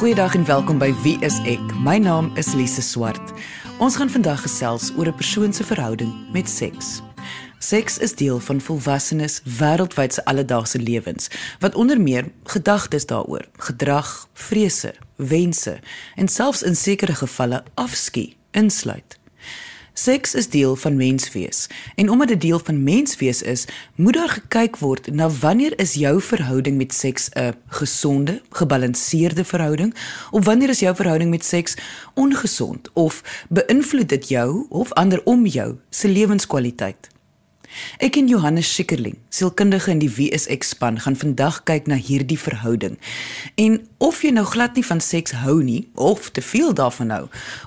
Goeiedag en welkom by Wie is ek? My naam is Lise Swart. Ons gaan vandag gesels oor 'n persoon se verhouding met seks. Seks is deel van volwassenes wêreldwyd se alledaagse lewens wat onder meer gedagtes daaroor, gedrag, vrese, wense en selfs in sekere gevalle afskie insluit. Seks is deel van menswees en omdat dit deel van menswees is, moet daar gekyk word na wanneer is jou verhouding met seks 'n gesonde, gebalanseerde verhouding of wanneer is jou verhouding met seks ongesond of beïnvloed dit jou of ander om jou se lewenskwaliteit. Ek en Johannes Schikkerling, sielkundige in die Wie is ek span, gaan vandag kyk na hierdie verhouding. En of jy nou glad nie van seks hou nie of te veel daarvan hou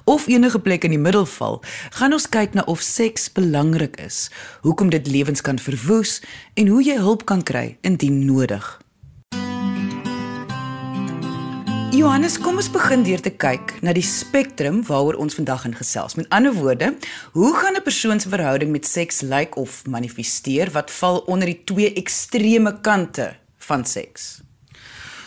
of enige plek in die middel val, gaan ons kyk na of seks belangrik is, hoekom dit lewens kan verwoes en hoe jy hulp kan kry indien nodig. Johannes, kom ons begin deur te kyk na die spektrum waaroor ons vandag gaan gesels. Met ander woorde, hoe gaan 'n persoon se verhouding met seks lyk of manifesteer wat val onder die twee ekstreme kante van seks?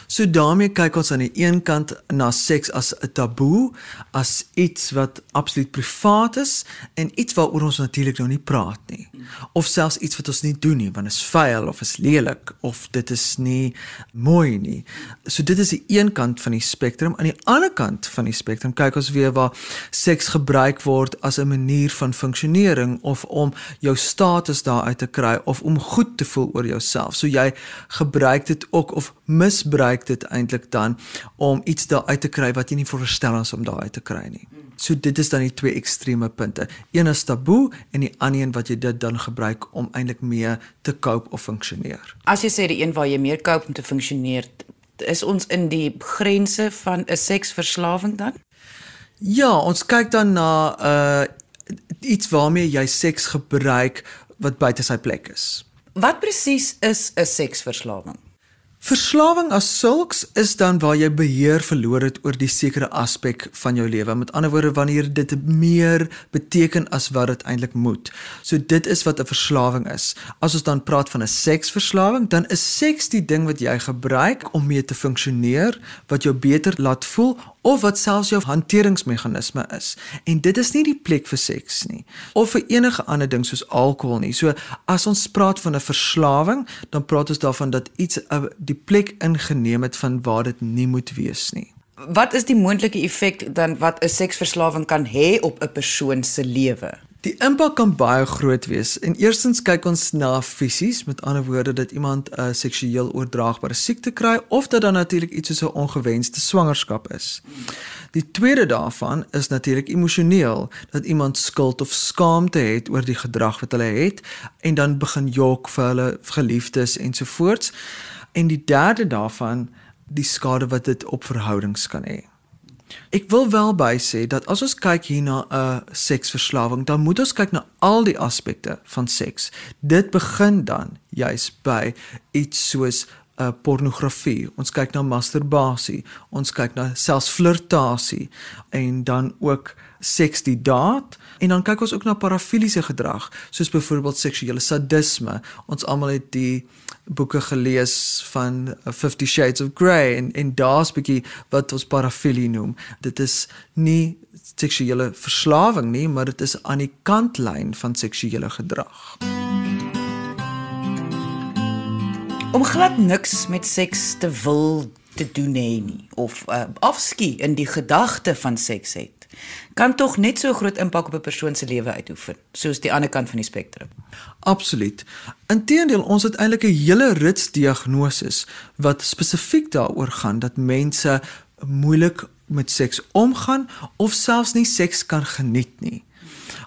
So daarmee kyk ons aan die een kant na seks as 'n taboe, as iets wat absoluut privaat is en iets waaroor ons natuurlik nou nie praat nie. Of selfs iets wat ons nie doen nie, want dit is vuil of is lelik of dit is nie mooi nie. So dit is die een kant van die spektrum. Aan die ander kant van die spektrum kyk ons weer waar seks gebruik word as 'n manier van funksionering of om jou status daaruit te kry of om goed te voel oor jouself. So jy gebruik dit ook of misbruik gebruik dit eintlik dan om iets daar uit te kry wat jy nie voorstel is om daar uit te kry nie. So dit is dan die twee ekstreme punte. Een is taboe en die ander een wat jy dit dan gebruik om eintlik mee te cope of funksioneer. As jy sê die een waar jy meer cope om te funksioneer, is ons in die grense van 'n seksverslawing dan? Ja, ons kyk dan na 'n uh, iets waarmee jy seks gebruik wat buite sy plek is. Wat presies is 'n seksverslawing? Verslawing as sulks is dan waar jy beheer verloor het oor die sekere aspek van jou lewe. Met ander woorde wanneer dit meer beteken as wat dit eintlik moet. So dit is wat 'n verslawing is. As ons dan praat van 'n seksverslawing, dan is seks die ding wat jy gebruik om mee te funksioneer, wat jou beter laat voel of wat selfs jou hanteringsmeganisme is. En dit is nie die plek vir seks nie of vir enige ander ding soos alkohol nie. So as ons praat van 'n verslawing, dan praat ons daarvan dat iets uh, die plek ingeneem het van waar dit nie moet wees nie. Wat is die moontlike effek dan wat 'n seksverslawing kan hê op 'n persoon se lewe? Die impak kan baie groot wees. En eerstens kyk ons na fisies, met ander woorde dat iemand 'n seksueel oordraagbare siekte kry of dat dan natuurlik iets soos 'n ongewenste swangerskap is. Die tweede daarvan is natuurlik emosioneel, dat iemand skuld of skaamte het oor die gedrag wat hulle het en dan begin jok vir hulle geliefdes ensovoorts. En die derde daarvan, die skade wat dit op verhoudings kan hê. Ek wil wel by sê dat as ons kyk hier na 'n uh, seksverslawing, dan moet ons kyk na al die aspekte van seks. Dit begin dan juis by iets soos uh, pornografie. Ons kyk na masturbasie, ons kyk na selfs flirtasie en dan ook seks die daad en dan kyk ons ook na parafiliese gedrag soos byvoorbeeld seksuele sadisme. Ons almal het die boeke gelees van 50 uh, Shades of Grey en en daar's bietjie wat ons parafilie noem. Dit is nie seksuele verslawing nie, maar dit is aan die kantlyn van seksuele gedrag. Om glad niks met seks te wil te doen hê nie of uh, afskie in die gedagte van seks het kan tog net so groot impak op 'n persoon se lewe uitoefen soos die ander kant van die spektrum. Absoluut. Inteendeel, ons het eintlik 'n hele rits diagnoses wat spesifiek daaroor gaan dat mense moeilik met seks omgaan of selfs nie seks kan geniet nie.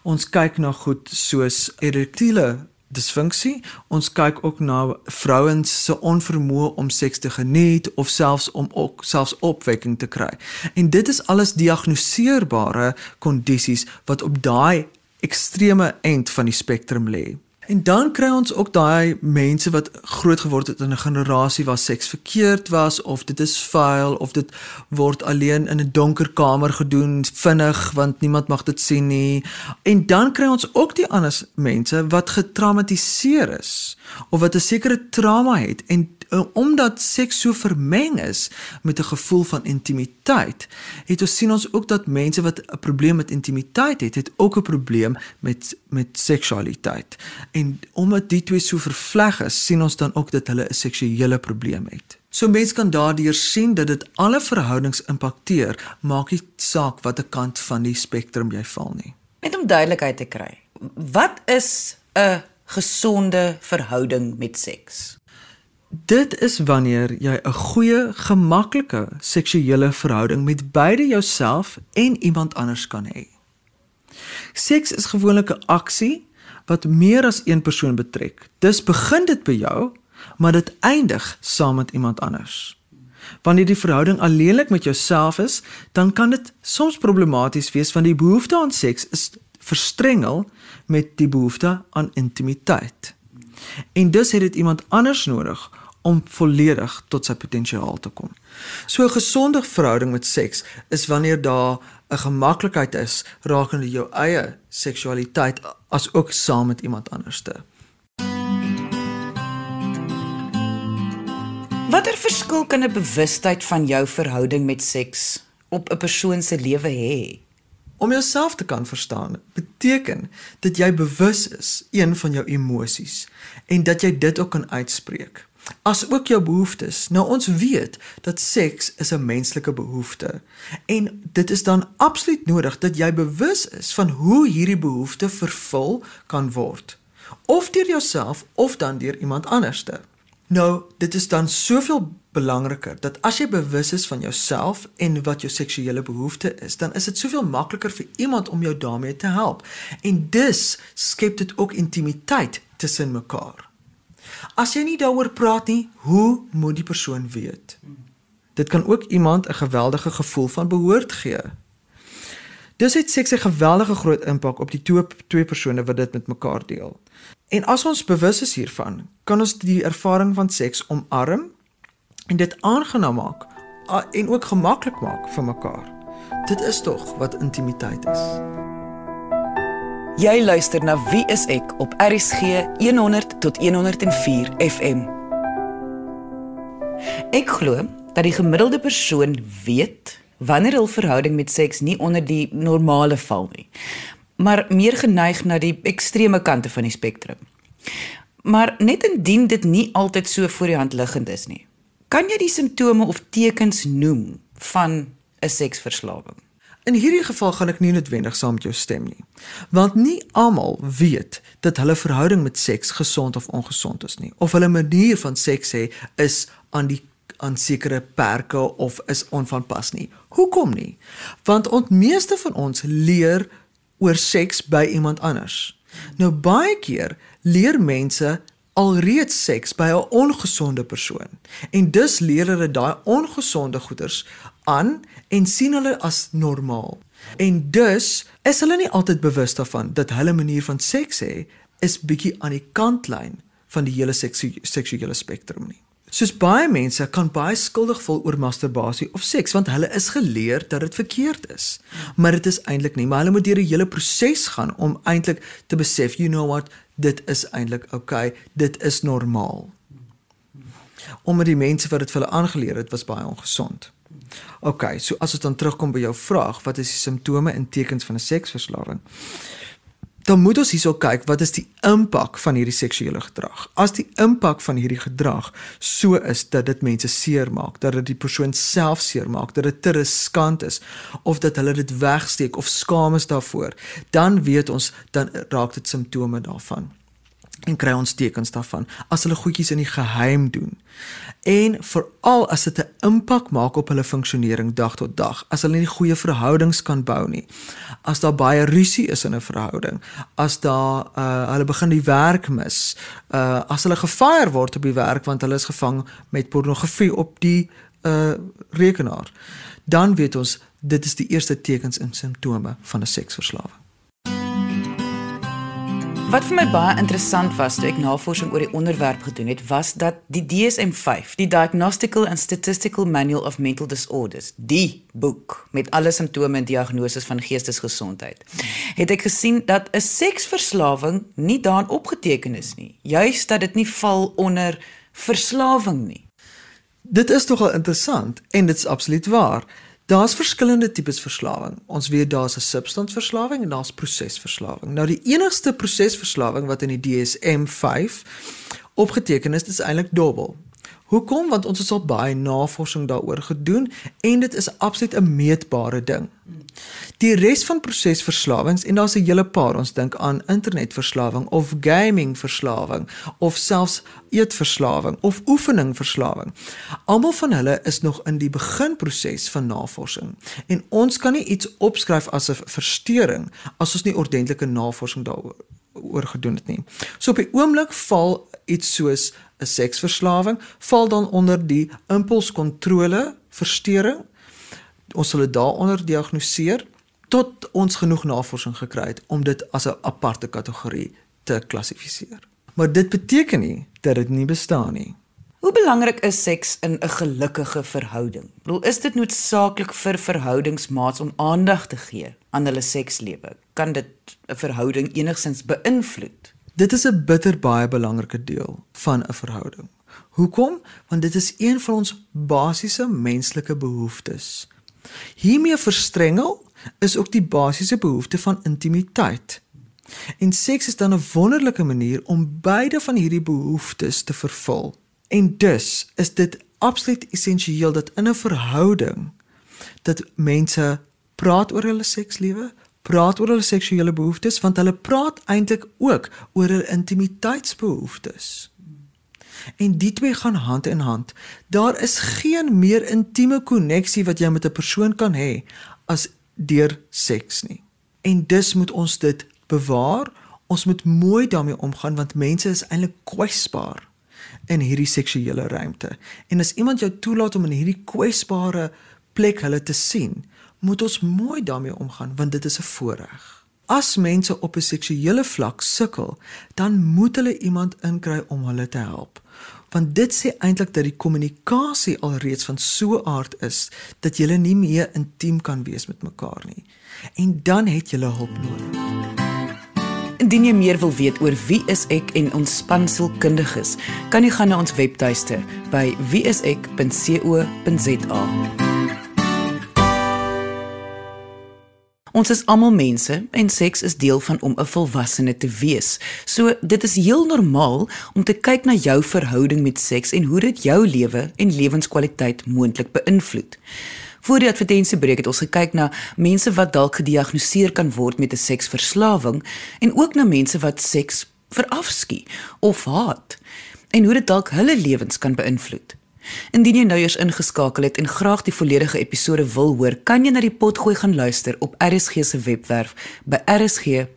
Ons kyk na goed soos erektiele disfunksie. Ons kyk ook na vrouens se onvermoë om seks te geniet of selfs om ook selfs opwekking te kry. En dit is alles diagnoseerbare kondisies wat op daai ekstreme end van die spektrum lê. En dan kry ons ook daai mense wat groot geword het in 'n generasie waar seks verkeerd was of dit is vuil of dit word alleen in 'n donker kamer gedoen vinnig want niemand mag dit sien nie. En dan kry ons ook die ander mense wat getraumatiseer is of wat 'n sekere trauma het en omdat seks so vermeng is met 'n gevoel van intimiteit, het ons sien ons ook dat mense wat 'n probleem met intimiteit het, het ook 'n probleem met met seksualiteit. En omdat die twee so vervleg is, sien ons dan ook dat hulle 'n seksuele probleem het. So mense kan daardeur sien dat dit alle verhoudings impakteer, maak nie saak watter kant van die spektrum jy val nie. Net om duidelikheid te kry. Wat is 'n gesonde verhouding met seks? Dit is wanneer jy 'n goeie, gemaklike seksuele verhouding met beide jouself en iemand anders kan hê. Seks is gewoonlik 'n aksie wat meer as een persoon betrek. Dis begin dit by jou, maar dit eindig saam met iemand anders. Wanneer die verhouding alleenlik met jouself is, dan kan dit soms problematies wees want die behoefte aan seks is verstrengel met die behoefte aan intimiteit. En dus het dit iemand anders nodig om volledig tot sy potensiaal te kom. So 'n gesonde verhouding met seks is wanneer daar 'n gemaklikheid is rakende jou eie seksualiteit as ook saam met iemand anderste. Watter verskil kan 'n bewustheid van jou verhouding met seks op 'n persoon se lewe hê? Om jouself te kan verstaan, beteken dat jy bewus is een van jou emosies en dat jy dit ook kan uitspreek. As ook jou behoeftes. Nou ons weet dat seks is 'n menslike behoefte en dit is dan absoluut nodig dat jy bewus is van hoe hierdie behoefte vervul kan word. Of deur jouself of dan deur iemand anderste. Nou, dit is dan soveel belangriker dat as jy bewus is van jouself en wat jou seksuele behoefte is, dan is dit soveel makliker vir iemand om jou daarmee te help. En dus skep dit ook intimiteit tussen mekaar. As jy nie daaroor praat nie, hoe moet die persoon weet? Dit kan ook iemand 'n geweldige gevoel van behoort gee. Dis het seks 'n geweldige groot impak op die twee twee persone wat dit met mekaar deel. En as ons bewus is hiervan, kan ons die ervaring van seks omarm en dit aangenaam maak en ook gemaklik maak vir mekaar. Dit is tog wat intimiteit is. Jy luister na Wie is ek op RSG 100 tot 104 FM. Ek glo dat die gemiddelde persoon weet wanneer hul verhouding met seks nie onder die normale val nie maar meer geneig na die ekstreme kante van die spektrum. Maar net indien dit nie altyd so voor die hand liggend is nie. Kan jy die simptome of tekens noem van 'n seksverslawing? In hierdie geval gaan ek nie noodwendig saam met jou stem nie. Want nie almal weet dat hulle verhouding met seks gesond of ongesond is nie, of hulle manier van seks hê is aan die aan sekere perke of is onvanpas nie. Hoekom nie? Want ons meeste van ons leer oor seks by iemand anders. Nou baie keer leer mense alreeds seks by 'n ongesonde persoon en dus leer hulle daai ongesonde goeders aan en sien hulle as normaal. En dus is hulle nie altyd bewus daarvan dat hulle manier van seks hê is bietjie aan die kantlyn van die hele seksuele spektrum nie. Soos baie mense kan baie skuldig voel oor masturbasie of seks want hulle is geleer dat dit verkeerd is. Maar dit is eintlik nie, maar hulle moet deur 'n hele proses gaan om eintlik te besef, you know what, dit is eintlik okay, dit is normaal. Omdat die mense wat dit vir hulle aangeleer het, was baie ongesond. OK, so as ons dan terugkom by jou vraag, wat is die simptome en tekens van 'n seksverslawing? dan moet ons hierso kyk wat is die impak van hierdie seksuele gedrag. As die impak van hierdie gedrag so is dat dit mense seermaak, dat dit die persoon self seermaak, dat dit te riskant is of dat hulle dit wegsteek of skaam is daarvoor, dan weet ons dan raak dit simptome daarvan en kry ons tekens daarvan as hulle goedjies in die geheim doen. En veral as dit 'n impak maak op hulle funksionering dag tot dag as hulle nie goeie verhoudings kan bou nie as daar baie rusie is in 'n verhouding as daar uh, hulle begin die werk mis uh, as hulle gefire word op die werk want hulle is gevang met pornografie op die uh, rekenaar dan weet ons dit is die eerste tekens en simptome van 'n seksverslawing Wat vir my baie interessant was toe ek navorsing oor die onderwerp gedoen het, was dat die DSM-5, die Diagnostical and Statistical Manual of Mental Disorders, die boek met alle simptome en diagnoses van geestesgesondheid, het ek gesien dat 'n seksverslawing nie daarin opgeteken is nie. Juist dat dit nie val onder verslawing nie. Dit is nogal interessant en dit is absoluut waar. Daar's verskillende tipes verslawing. Ons weet daar's 'n substansverslawing en daar's prosesverslawing. Nou die enigste prosesverslawing wat in die DSM-5 opgeteken is, is eintlik dobbel. Hoekom? Want ons het al baie navorsing daaroor gedoen en dit is absoluut 'n meetbare ding. Die res van prosesverslawings en daar's 'n hele paar ons dink aan internetverslawing of gamingverslawing of selfs eetverslawing of oefeningverslawing. Almal van hulle is nog in die beginproses van navorsing en ons kan nie iets opskryf as 'n verstoring as ons nie ordentlike navorsing daaroor oor gedoen het nie. So op die oomblik val iets soos 'n seksverslawing val dan onder die impulskontrole verstoring ons sal dit daaronder diagnoseer tot ons genoeg navorsing gekry het om dit as 'n aparte kategorie te klassifiseer. Maar dit beteken nie dat dit nie bestaan nie. Hoe belangrik is seks in 'n gelukkige verhouding? Ek bedoel, is dit noodsaaklik vir verhoudingsmaats om aandag te gee aan hulle sekslewe? Kan dit 'n verhouding enigsins beïnvloed? Dit is 'n bitter baie belangrike deel van 'n verhouding. Hoekom? Want dit is een van ons basiese menslike behoeftes. Hiermee verstrengel is ook die basiese behoefte van intimiteit. En seks is dan 'n wonderlike manier om beide van hierdie behoeftes te vervul. En dus is dit absoluut essensieel dat in 'n verhouding dat mense praat oor hulle sekslewe, praat oor hulle seksuele behoeftes want hulle praat eintlik ook oor hulle intimiteitsbehoeftes. En die twee gaan hand in hand. Daar is geen meer intieme koneksie wat jy met 'n persoon kan hê as deur seks nie. En dus moet ons dit bewaar. Ons moet mooi daarmee omgaan want mense is eintlik kwesbaar in hierdie seksuele ruimte. En as iemand jou toelaat om in hierdie kwesbare plek hulle te sien, moet ons mooi daarmee omgaan want dit is 'n voorreg. As mense op 'n seksuele vlak sukkel, dan moet hulle iemand inkry om hulle te help want dit sê eintlik dat die kommunikasie alreeds van so 'n aard is dat jy nie meer intiem kan wees met mekaar nie. En dan het jy hulp nodig. Indien jy meer wil weet oor wie is ek en ons spansielkundiges, kan jy gaan na ons webtuiste by wieisek.co.za. Ons is almal mense en seks is deel van om 'n volwassene te wees. So dit is heel normaal om te kyk na jou verhouding met seks en hoe dit jou lewe en lewenskwaliteit moontlik beïnvloed. Voor die advertensiebreek het ons gekyk na mense wat dalk gediagnoseer kan word met 'n seksverslawing en ook na mense wat seks verafskie of haat en hoe dit dalk hulle lewens kan beïnvloed. Indien jy nou eers ingeskakel het en graag die volledige episode wil hoor, kan jy na die potgooi gaan luister op RSG se webwerf by rsg.co.za.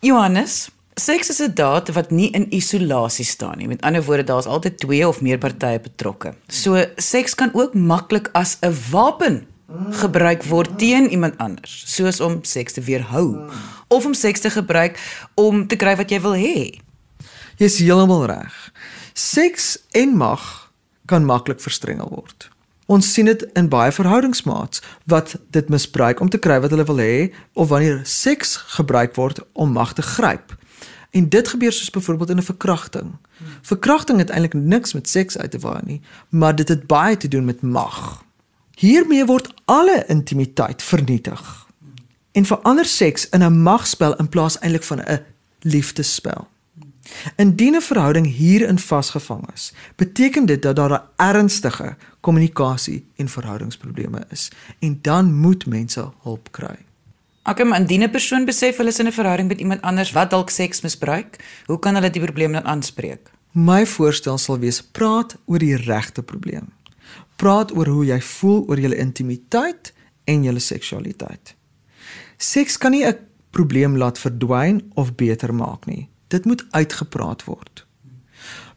Johannes, seks is 'n daad wat nie in isolasie staan nie. Met ander woorde, daar's altyd twee of meer partye betrokke. So seks kan ook maklik as 'n wapen gebruik word teen iemand anders, soos om seks te weerhou of om seks te gebruik om te kry wat jy wil hê. Jy's heeltemal reg. Seks en mag kan maklik verstrengel word. Ons sien dit in baie verhoudingsmaats wat dit misbruik om te kry wat hulle wil hê of wanneer seks gebruik word om mag te gryp. En dit gebeur soos byvoorbeeld in 'n verkrachting. Verkrachting het eintlik niks met seks uit te waai nie, maar dit het baie te doen met mag. Hiermee word alle intimiteit vernietig. En verander seks in 'n magspel in plaas eintlik van 'n liefdesspel. Indien 'n verhouding hierin vasgevang is, beteken dit dat daar 'n ernstige kommunikasie en verhoudingsprobleme is en dan moet mense hulp kry. Okay, maar indien 'n persoon besef hulle is in 'n verhouding met iemand anders wat dalk seks misbruik, hoe kan hulle die probleem dan aanspreek? My voorstel sal wees praat oor die regte probleem. Praat oor hoe jy voel oor jou intimiteit en jou seksualiteit. Seks kan nie 'n probleem laat verdwyn of beter maak nie. Dit moet uitgepraat word.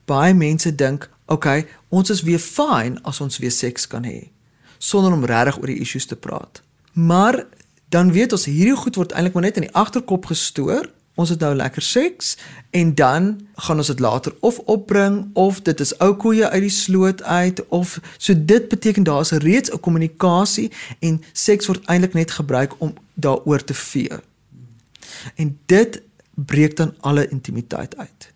Baie mense dink, "Oké, okay, ons is weer fyn as ons weer seks kan hê," sonder om regtig oor die issues te praat. Maar dan weet ons hierdie goed word eintlik maar net in die agterkop gestoor. Ons het nou lekker seks en dan gaan ons dit later of opbring of dit is ou koeie uit die sloot uit of so dit beteken daar is reeds 'n kommunikasie en seks word eintlik net gebruik om daaroor te vee. En dit breek dan alle intimiteit uit.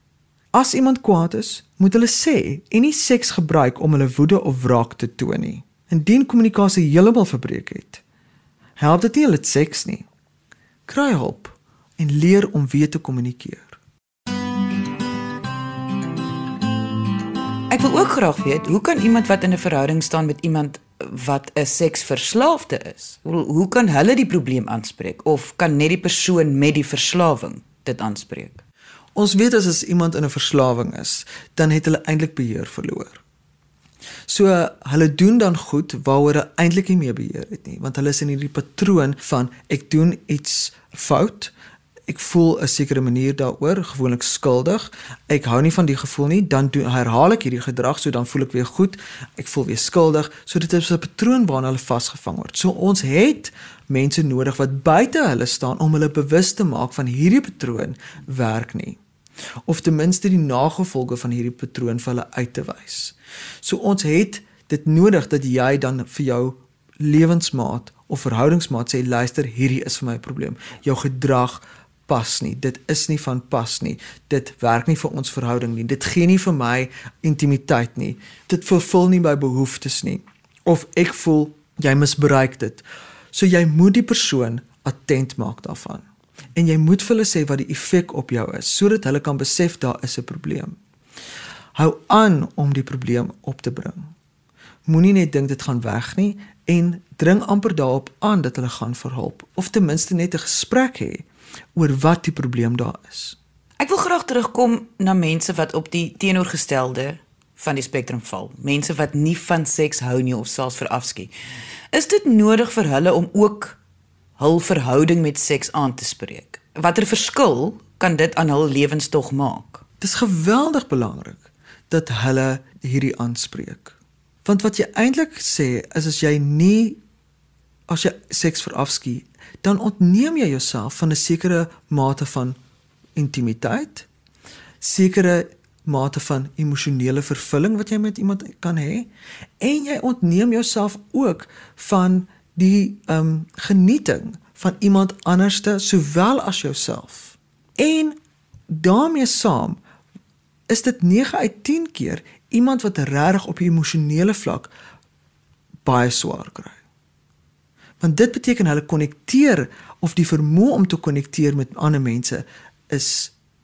As iemand kwaad is, moet hulle sê en nie seks gebruik om hulle woede of wraak te toon nie. Indien kommunikasie heeltemal verbreek het, help dit nie hulle seks nie. Kry hulp en leer om weer te kommunikeer. Ek wil ook graag weet, hoe kan iemand wat in 'n verhouding staan met iemand wat 'n seksverslaafde is, hoe, hoe kan hulle die probleem aanspreek of kan net die persoon met die verslawing dit aanspreek? Ons weet as as iemand in 'n verslawing is, dan het hulle eintlik beheer verloor. So hulle doen dan goed waaroor hulle eintlik nie meer beheer het nie, want hulle is in hierdie patroon van ek doen iets fout, ek voel 'n sekere manier daaroor, gewoonlik skuldig. Ek hou nie van die gevoel nie, dan doen herhaal ek hierdie gedrag, so dan voel ek weer goed. Ek voel weer skuldig. So dit is 'n patroon waarna hulle vasgevang word. So ons het mense nodig wat buite hulle staan om hulle bewus te maak van hierdie patroon werk nie of ten minste die nagevolge van hierdie patroon vir hulle uit te wys. So ons het dit nodig dat jy dan vir jou lewensmaat of verhoudingsmaat sê luister hierdie is vir my 'n probleem. Jou gedrag pas nie. Dit is nie van pas nie. Dit werk nie vir ons verhouding nie. Dit gee nie vir my intimiteit nie. Dit vervul nie my behoeftes nie. Of ek voel jy misbruik dit. So jy moet die persoon attent maak daarvan. En jy moet vir hulle sê wat die effek op jou is sodat hulle kan besef daar is 'n probleem. Hou aan om die probleem op te bring. Moenie net dink dit gaan weg nie en dring amper daarop aan dat hulle gaan verhelp of ten minste net 'n gesprek hê oor wat die probleem daar is. Ek wil graag terugkom na mense wat op die teenoorgestelde van die spektrum val. Mense wat nie van seks hou nie of selfs verafskie. Is dit nodig vir hulle om ook hul verhouding met seks aan te spreek? Watter verskil kan dit aan hul lewens tog maak? Dit is geweldig belangrik dat hulle hierdie aanspreek. Want wat jy eintlik sê is as jy nie as jy seks verafskie dan ontneem jy jouself van 'n sekere mate van intimiteit, sekere mate van emosionele vervulling wat jy met iemand kan hê en jy ontneem jouself ook van die ehm um, genieting van iemand anderste sowel as jouself. En daarmee saam is dit 9 uit 10 keer iemand wat regtig op 'n emosionele vlak baie swaar kry want dit beteken hulle konnekteer of die vermoë om te konnekteer met ander mense is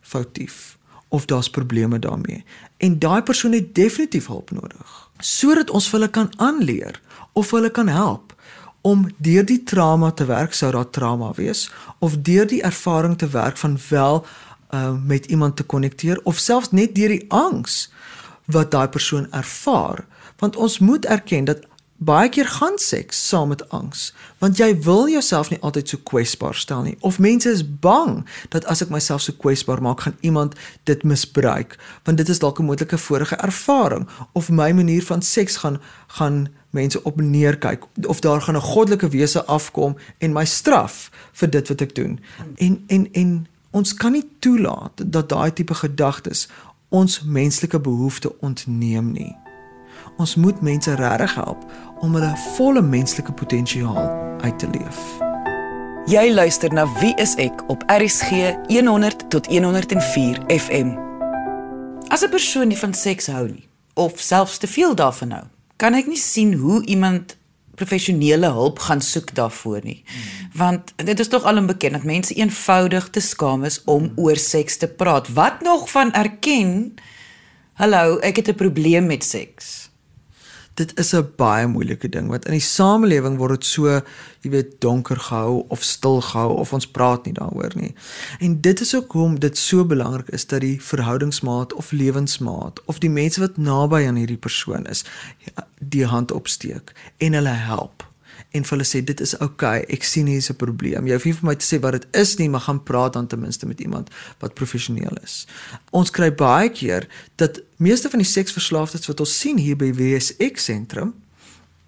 foutief of daar's probleme daarmee. En daai persoon het definitief hulp nodig sodat ons hulle kan aanleer of hulle kan help om deur die trauma te werk sou daar trauma wees of deur die ervaring te werk van wel uh, met iemand te konnekteer of selfs net deur die angs wat daai persoon ervaar. Want ons moet erken dat baie keer gaan seks saam met angs want jy wil jouself nie altyd so kwesbaar stel nie. Of mense is bang dat as ek myself so kwesbaar maak gaan iemand dit misbruik want dit is dalk 'n moontlike vorige ervaring. Of my manier van seks gaan gaan mense op neerkyk of daar gaan 'n goddelike wese afkom en my straf vir dit wat ek doen. En en en ons kan nie toelaat dat daai tipe gedagtes ons menslike behoeftes ontneem nie ons moet mense regtig help om hulle volle menslike potensiaal uit te leef. Jy luister na Wie is ek op RCG 100 tot 104 FM. As 'n persoon nie van seks hou nie of selfs te veel daarvan hou, kan ek nie sien hoe iemand professionele hulp gaan soek daarvoor nie. Want dit is tog alom bekend dat mense eenvoudig te skaam is om oor seks te praat. Wat nog van erken? Hallo, ek het 'n probleem met seks dit is 'n baie moeilike ding want in die samelewing word dit so, jy weet, donker gehou of stil gehou of ons praat nie daaroor nie. En dit is ook hoekom dit so belangrik is dat die verhoudingsmaat of lewensmaat of die mense wat naby aan hierdie persoon is, die hand opsteek en hulle help en vir hulle sê dit is oukei, okay, ek sien hier is 'n probleem. Jy hoef nie vir my te sê wat dit is nie, maar gaan praat dan ten minste met iemand wat professioneel is. Ons kry baie keer dat meeste van die seksverslaafdes wat ons sien hier by WSX sentrum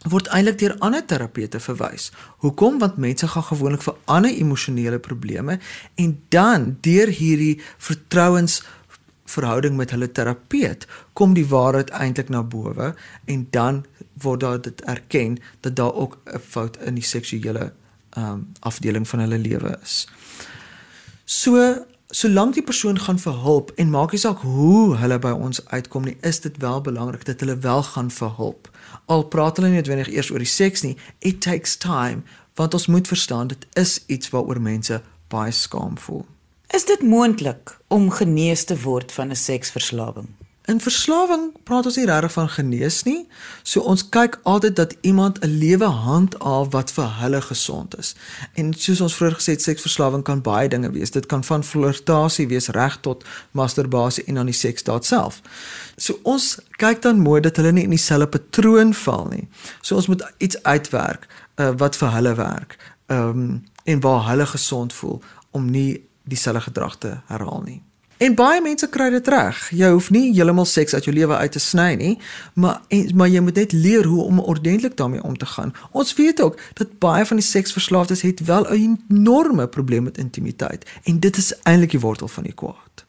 word eintlik deur ander terapeute verwys. Hoekom? Want mense gaan gewoonlik vir ander emosionele probleme en dan deur hierdie vertrouens verhouding met hulle terapeut kom die waarheid eintlik na bowe en dan word daar dit erken dat daar ook 'n fout in die seksuele ehm um, afdeling van hulle lewe is. So solank die persoon gaan vir hulp en maak nie saak hoe hulle by ons uitkom nie, is dit wel belangrik dat hulle wel gaan vir hulp. Al praat hulle nie noodwendig eers oor die seks nie, it takes time, want ons moet verstaan dit is iets waaroor mense baie skaam voel. Is dit moontlik om genees te word van 'n seksverslawing? In verslawing praat ons nie regtig van genees nie. So ons kyk altyd dat iemand 'n lewe handhaaf wat vir hulle gesond is. En soos ons vroeër gesê het, seksverslawing kan baie dinge wees. Dit kan van flirtasie wees reg tot masturbasie en dan die seks daad self. So ons kyk dan mooi dat hulle nie in dieselfde patroon val nie. So ons moet iets uitwerk uh, wat vir hulle werk. Ehm um, en waar hulle gesond voel om nie dieselfde gedrag te herhaal nie. En baie mense kry dit reg. Jy hoef nie heeltemal seks uit jou lewe uit te sny nie, maar en, maar jy moet net leer hoe om ordentlik daarmee om te gaan. Ons weet ook dat baie van die seksverslaafdes het wel 'n enorme probleem met intimiteit en dit is eintlik die wortel van die kwaad.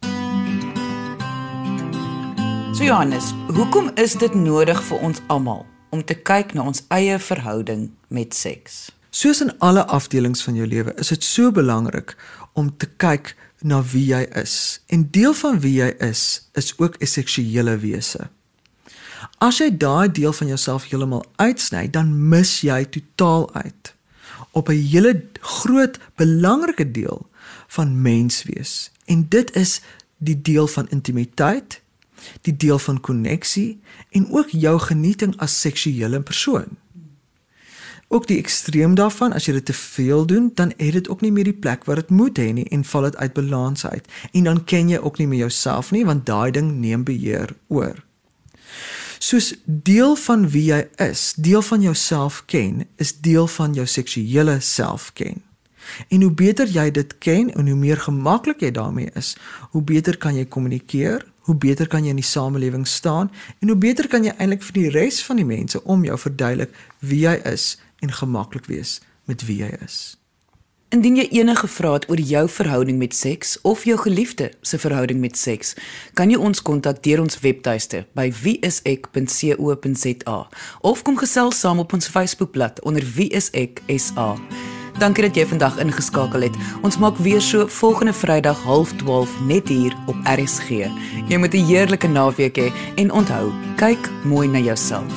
So Johannes, hoekom is dit nodig vir ons almal om te kyk na ons eie verhouding met seks? Soos in alle afdelings van jou lewe, is dit so belangrik om te kyk na wie jy is. En deel van wie jy is is ook 'n seksuele wese. As jy daai deel van jouself heeltemal uitsny, dan mis jy totaal uit op 'n hele groot belangrike deel van menswees. En dit is die deel van intimiteit, die deel van koneksie en ook jou genieting as seksuele persoon ook die ekstreem daarvan as jy dit te veel doen dan het dit ook nie meer die plek wat dit moet hê nie en val dit uit balans uit. En dan ken jy ook nie meer jouself nie want daai ding neem beheer oor. Soos deel van wie jy is deel van jouself ken is deel van jou seksuele self ken en hoe beter jy dit ken en hoe meer gemaklik jy daarmee is hoe beter kan jy kommunikeer hoe beter kan jy in die samelewing staan en hoe beter kan jy eintlik vir die res van die mense om jou verduidelik wie jy is en gemaklik wees met wie jy is. Indien jy enige vrae het oor jou verhouding met seks of jou geliefde se verhouding met seks, kan jy ons kontak deur ons webtuiste by wieisek.co.za of kom gesels saam op ons Facebookblad onder wieiseksa. Dankie dat jy vandag ingeskakel het. Ons maak weer so volgende Vrydag 12:30 net hier op RSG. Jy moet 'n heerlike naweek hê he, en onthou, kyk mooi na jouself.